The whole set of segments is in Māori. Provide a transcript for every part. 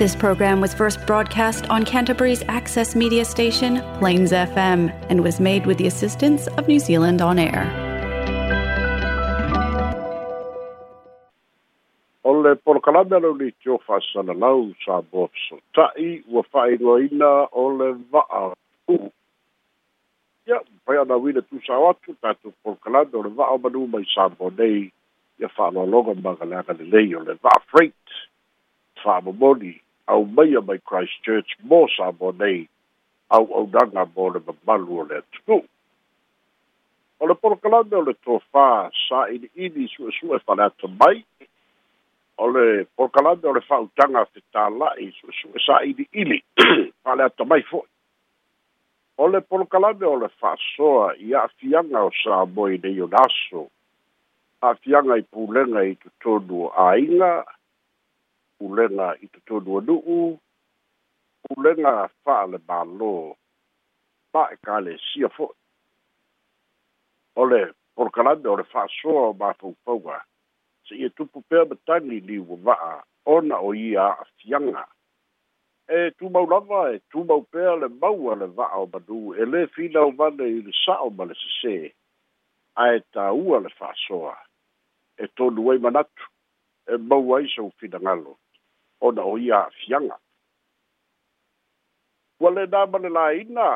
This program was first broadcast on Canterbury's access media station, Plains FM, and was made with the assistance of New Zealand On Air. O le polokalame ni tio whaasanalau sa bōso tai ua whaeroina o le vaa tū. Ia, pai ana wina tū sa watu tātou polokalame o vaa manu mai sa bō nei ia whaalologa magalanga lelei o le vaa freight whaamomoni au mai mai Christchurch mo sa mo nei au au danga mo le mamalu o le atu. O le polokalame o le tofa sa ini ini sua su e whale ata mai o le polokalame o le su sa ini ini whale ata mai fo'i. O le polokalame o le whasoa i a'afianga o sa mo i nei o naso a'afianga i pulenga i tutonu a inga. ulega i totonu anu'u ulega fa'ale mālō fa'ekalesia fo'i o le polokalame o le fa'asoa o mafaufauga se'ia tupu pea matagi liuava'a ona o ia a'afiaga e tumau lava e tumau pea le maua le va'a o manu e lē finauvale i le sa'o ma le sesē ae tāua le fa'asoa e tonu ai manatu e mau ai saufinagalo ona o ia fianga. Ua le nā mane la ina,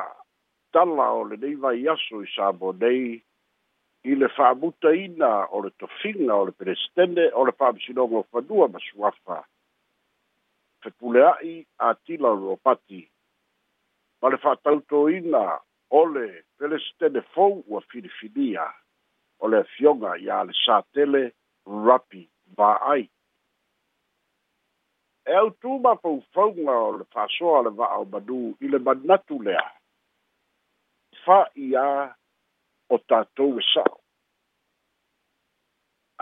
tala o le neiva i aso i sābo nei, i le whāmuta ina o le tofinga o le perestende o le whāmsinongo whanua masuafa. Whepuleai a tila o pati, ma le whātauto ina o le perestende fōu a whirifinia o le fionga i a le sātele rapi vāai e au tu ma fau faunga o le fasoa le va au badu i le manatu lea fa i a o tatou e sao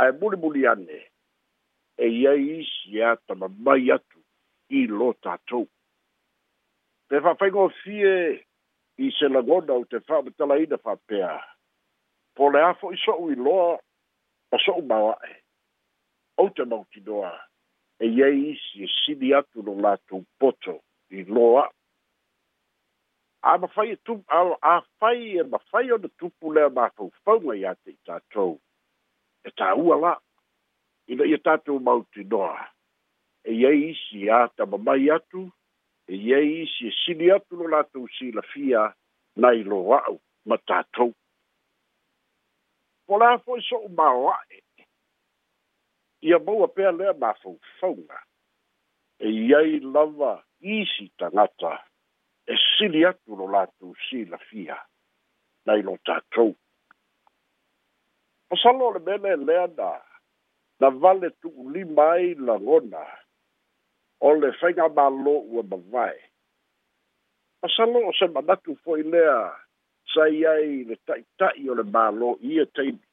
ae muli muli ane e ia isi a tama mai atu i lo tatou pe fa fai ngō fie i se lagona o te fa metala ina fa pea po le afo i so u i loa o so u mawae o te mauti noa e iai isi e sili atu lo latou poto i loa amafai e tu afai e mafai ona tupu lea mafaufauga iā te i tatou e tāua la ina ia tatou mautinoa e iai e isi e ā tamamai atu e iai isi e sili atu lo latou silafia nai lo a'u ma tatou po la foi so'u maoa'e ia maua pea lea mafaufauga e iai lava isi tagata e sili atu lo latou silafia nai lo tatou pasalo o le mea leelea na na vale tuulima ai lagona o le faiga mālō ua mavae pasalo o se manatu fo'i lea sa iai le ta'ita'i o le mālō ia taimi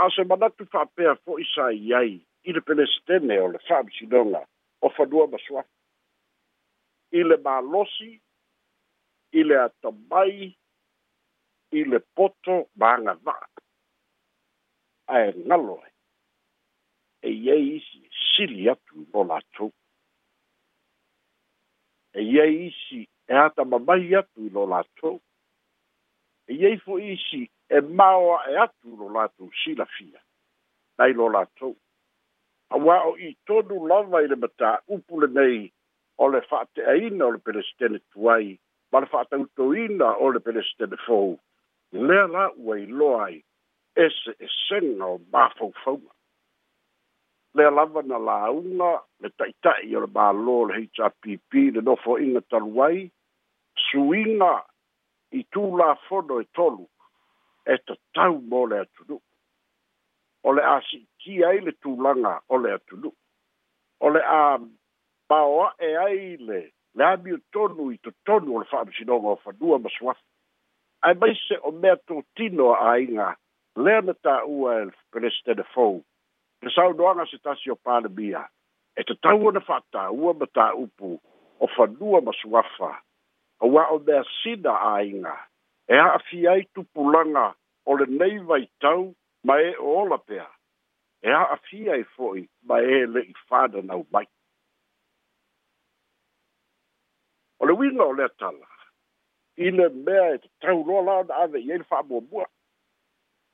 a se manatu fa'apea fo'i sa i ai i le pelesetene o le fa'amisinoga o fanua masoafi i le malosi i le atamai i le poto ma agava'a ae galo e e iai e isi e sili atu mo latou e iai isi e atamamai atu i lo latou e iai fo'i isi e mao e atu lo latou fia. nai lo latou auā o itonu lava i le mataupu lenei o le fa'ateaina o le pelesitene tuai ma le fa'atautoina o le pelesitene fou lea la ua iloa ai ese esega o mafaufauga lea lava na lauga le ta'ita'i o le mālō le hpp le nofoʻiga talu ai suiga i tulafono e tolu e tatau mo le atunu o le a si'itia ai le tulaga o le atunu o le a maoa'e ai le le amiotonu i tonu o le fa'amasinoga o fanua ma Ai maise o mea totino a aiga lea ta ua e pelestene fou le saunoaga se tasi o palemia e tatau ona fa'atāua ma tā'upu o fanua ma suafa auā o mea sina aiga e a'afia ai pulanga o le nei vai tau ma e ola pea. E a afia e foi ma e le i fada nau mai. O le winga o le tala, i le mea e te tau roa lao na ave i e le wha mua mua.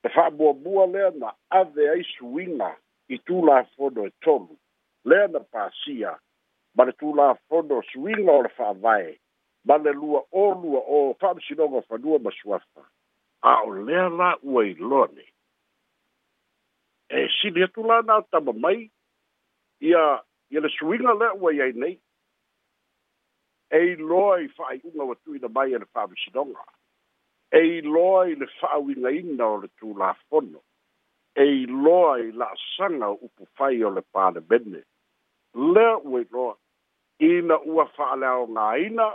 Le wha mua mua lea na ave ai suinga i tū la fono e tolu. Lea na pāsia, ma le tū la fono suinga o le wha vae, ma le lua o lua o wha msinonga whanua ma suafaa a o lea la ua i lone. E sili atu la nā tama mai, ia, ia le suinga lea ua i nei. E i loa i wha i unga watu i na mai e le wha visidonga. E i loa i le wha i ina o le tū la fono. E i loa i la sanga upu whai o le pāne bende. Lea ua i loa, ina ua wha leo ngā ina,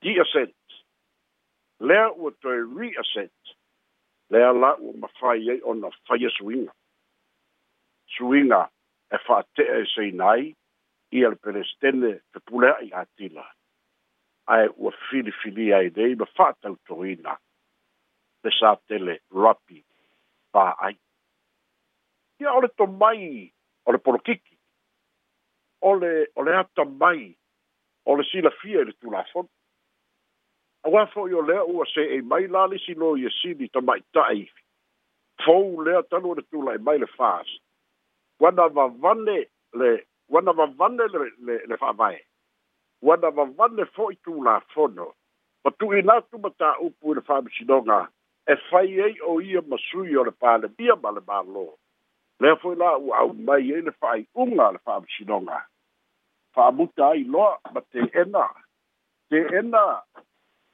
di a sense. lea ua toe reasset lea la ua mafai ai ona faia suiga suiga e fa'ate'e e seina ai ia le pelestene pepulea'i atila ae ua filifilia ai lei ma fa'atautoina le sa tele rapi fa'ai ia o le tomai o le polokiki o le o le atamai o le silafia i le tulafono aua fo'i o lea ua see'i mai la lisino ia sili tama'ita'i fou lea talu ole tula'i mai le fas ua na vavane le ua na vavane le le le fa'avae ua na vavane fo'i tulafono ma tu'uinā tumata'upu i le fa'amisinoga e fai ai o ia ma sui o le palemia ma le mālō lea fo'i la ua au mai ai le fa'ai'uga le fa'amisinoga fa'amuta ai loa ma te ena te ena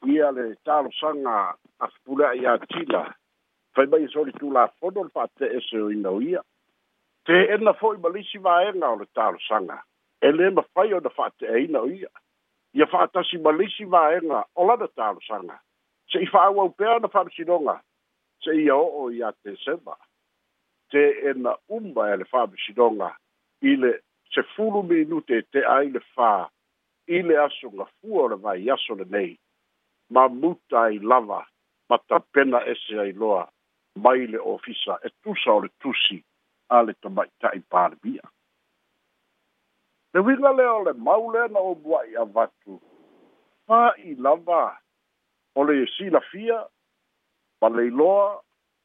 ia le talosaga ia atila fai mai e solitulafono le faateeseoinau ia teena fo'i ma lisi vaega o le talosaga e lē mafai ona faateeina o ia ia fa'atasi ma lisi vaega o lana talosaga se'i fa'auau pea ona fa'amisinoga se'ia o'o iā te seva teena umba e le fa'amisinoga i le sefulu minute te ai le fa i le aso gafua o le vai aso lenei mamuta ai lava ma tapena ese ai loa mai le ofisa e tusa o le tusi a le tamaitaʻi palemia le uiga lea o le mau lea na ouvuaʻi avatu fā'i lava o le silafia ma le iloa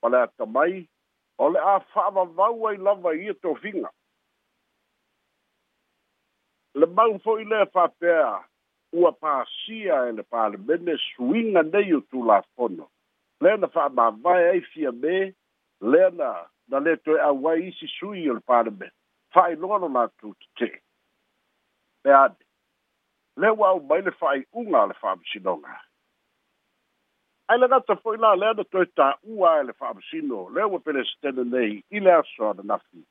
ma le atamai o le a fa'avavau ai lava ia e tofiga le mau fo'i lea fa'apea ua pasia e le palemene suiga nei o tulafono lea na fa'amavae ai fia me lea na na le toe au ai isi sui o le palemene fa'ailoga lo latou tete pe ane lea ua au mai le fa'ai'uga a le fa'amasinoga ai le gata fo'i la lea na toe tā'ua e le fa'amasino lea ua pelesetene nei i le aso ana nafi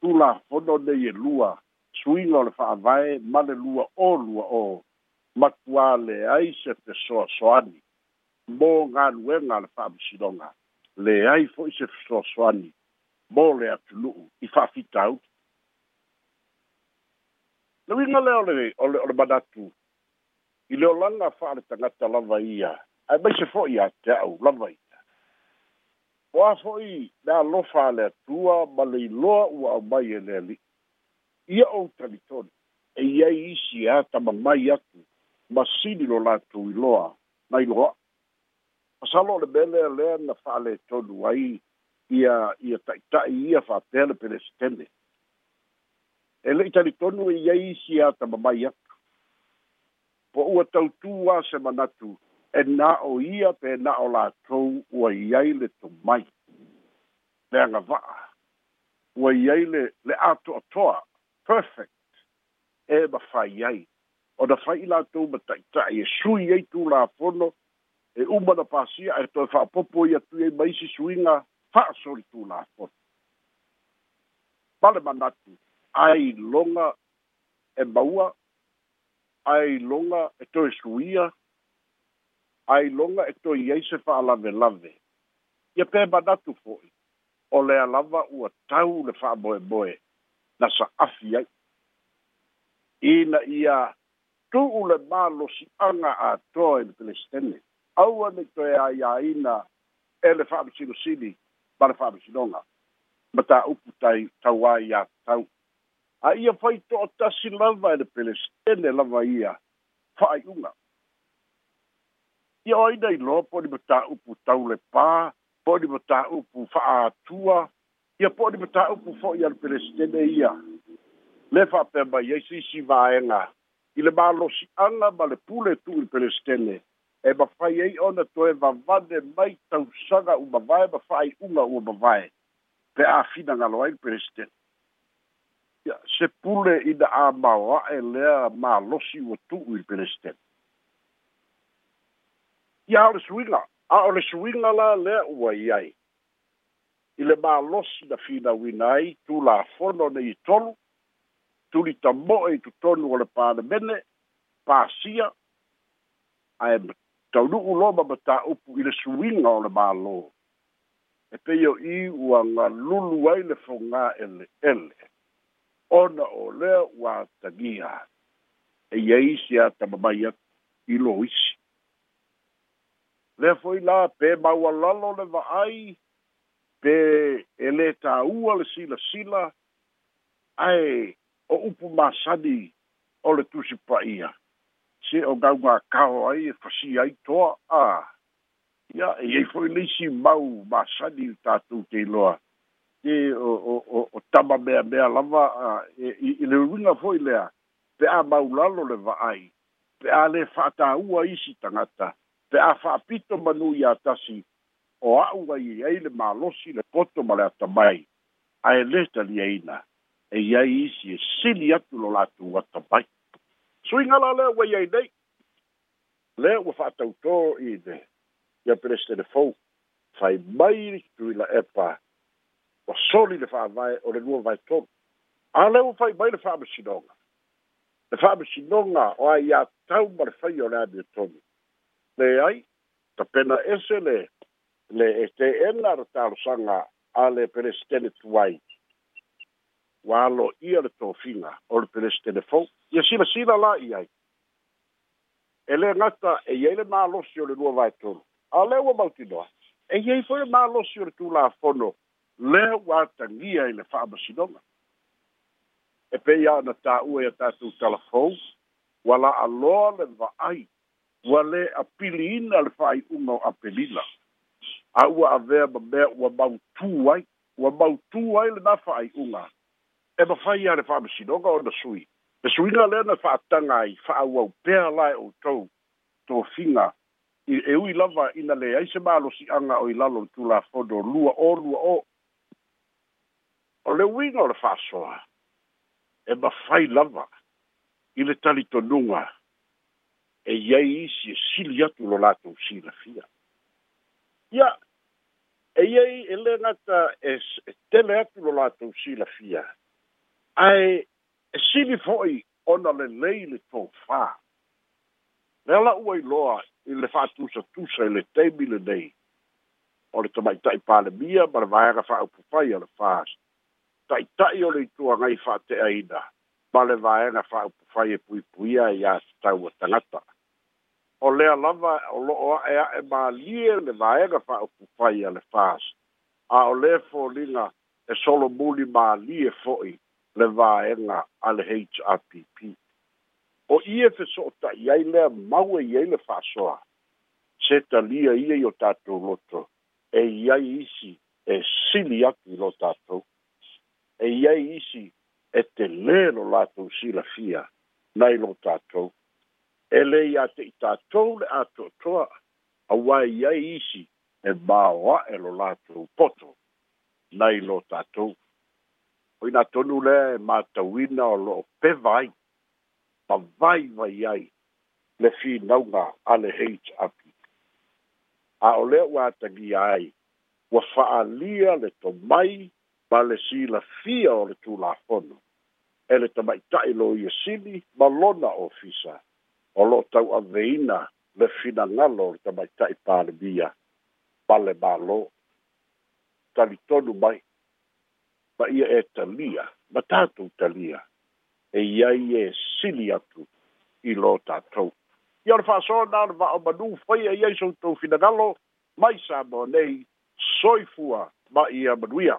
tulafono nei e lua suiga o le fa'avae ma le lua o lua o makuale ai se te soa soani mo ngā e nuenga le whaamisironga le ai fo i se te soa soani mo le atuluu i whaafitau le winga leo le ole ole manatu i leo langa whaare tangata lava ia ai mai se fo i a te au lava ia o a fo i le alofa le atua ma le iloa ua au mai e le ali ia o talitoni e iai isi a tamamai atu masini lo latu i loa na i loa pasalo le bele a lea na faale tonu ai ia ia taʻitaʻi ia faapeale pele setene e leʻi talitonu e iai isi a tamamai atu po ua tautū a se manatu e naʻo ia pe naʻo latou ua iai le tomai le agavaa ua iai le le atoʻatoa perfect e mafai ai o na fai la tu ma tai tai e sui e tu la fono e uma na pasia e to fa popo ia tu e mai si sui fa sol tu la fono pale manatu ai longa e baua ai longa e to e ai longa e to e se fa la ve la ve ia pe manatu foi o le alava ua tau le fa boe boe na sa afia ai ina ia tu'u le mālosi'aga atoa i le pelesitene aua ni toe aiāina e le fa'amasilosili ma le fa'amasinoga ma ta'upu tai tauā iā tatau a ia fai to'atasi lava e le pelesitene lava ia fa'ai'uga ia oaina i loa po'oni ma ta'upu tau le pā po'oni ma ta'upu fa'aatua ia po'oni ma ta'upu fo'i a le pelesitene ia le fa'apea mai ai e si isi vaega i le malosiaga ma le pule tu i pelestene e mafai ai ona toe vavane mai tausaga uma vae ma fa'aiʻuga ua mavae pe afinagalo ai le pelestene ia se pule ina amaoa'e lea malosi ua tu'u i le pelestene ia ao le suiga a o le suiga la lea ua i ai i le malosi na finauina ai tulafono nei i tolu tuli ta moe tu tonu o le pāle mene, pāsia, a e tau loma ma tā upu i le suinga o le mālo. E peio i ua ngā lulu ai le fō ngā ele ele. Ona o lea ua tagia. E iei si a tamamai atu i lo isi. Lea fōi lā pē maua lalo le vaai, pē ele tā ua le sila sila, ai, o upu masani o le tusi paia se o gaunga kao ai e fasi ai toa a ia e ei foi leisi mau masani o tatou te iloa e o, o, o, o tama mea mea lava a e, i, i le uringa foi lea pe a maulalo le vaai pe a le whaataua isi tangata pe a whaapito manu i atasi o aua i ei le malosi le poto ma le atamai a e le tali e e ia isi e sili atu lo latu wata mai. So inga la lea wa iai nei, lea wa whātau tō i ne, i a pereste de fau, whai mai ni tu ila e pā, wa soli le whā vai, o le nua vai tōna. A lea wa whai mai le whā masinonga, le whā masinonga o ai a tau mara whai o rābi o tōna. Le ai, ta pena ese le, le e te ena ratarosanga a le pereste de tuai, walo ia le tofiga o le pelesi telefon ia silasila i ai e lē nata e iai le malosi o le lua vaetolu a lea ua mautinoa e iai foi le malosi o le tulafono lea ua atagia i le fa'amasinoga e peia ona tā'ua ia tatou talafou ua la'aloa le va'ai ua lē apiliina le fa'ai'uga o apelila a ua avea ma mea ua mautū ai ua mautū ai lenā fa'ai'uga e mawhai a re whaamasinoga o na sui. Na sui nga lea na whaatanga i whaauau pēa lai o tau tō whinga. E ui lava i na lea i se mālo si anga o i lalo tū la fodo lua o lua o. O le ui nga o le whaasoa. E mawhai lava i le tali tonunga e iei isi e sili atu lo lato u si la fia. Ia, e iei e le ngata e, e tele atu lo lato u si la fia. Ia, ai e sili foi ona le lei le to fa le la ua loa i le fa tusa tusa i le teimi le nei o le tamai tai pale mia ma le vaega fa au pupai a le fas tai tai o le itua ngai fa te aina ma le vaega fa au pupai e pui puia i a tau a tangata o le alava o loo a ea e ma lie le vaega fa au pupai a le fas a o le fo linga e solo muli ma lie foi le vaega a le hrpp o ia fe so o ta'i ai lea mau e iai le fa'asoa se talia ia i o tatou loto e iai isi e sili aku i lo tatou e iai isi e te lē lo latou silafia nai lo tatou e lē iā te i tatou le a toatoa auā e iai isi e māoa'e lo latou poto nai lo tatou o ina tonu le ma tawina o lo pe vai pa vai vai ai le fi finauga ale heit api a o lea ua atagia ai wa ua fa'alia le to mai pa le si la fia o le tu la tulafono e le tamai tae lo ia sili ma lona o fisa o lo tau a veina le fina ngalo le tamai tae pa le bia pa le mālō talitonu mai ma ia e talia ma tatou talia e iai e sili atu i lo tatou ia ona fa'asoana ona va'omanū faia e iai soutou finagalo mai sa mo nei soifua ma ia manuia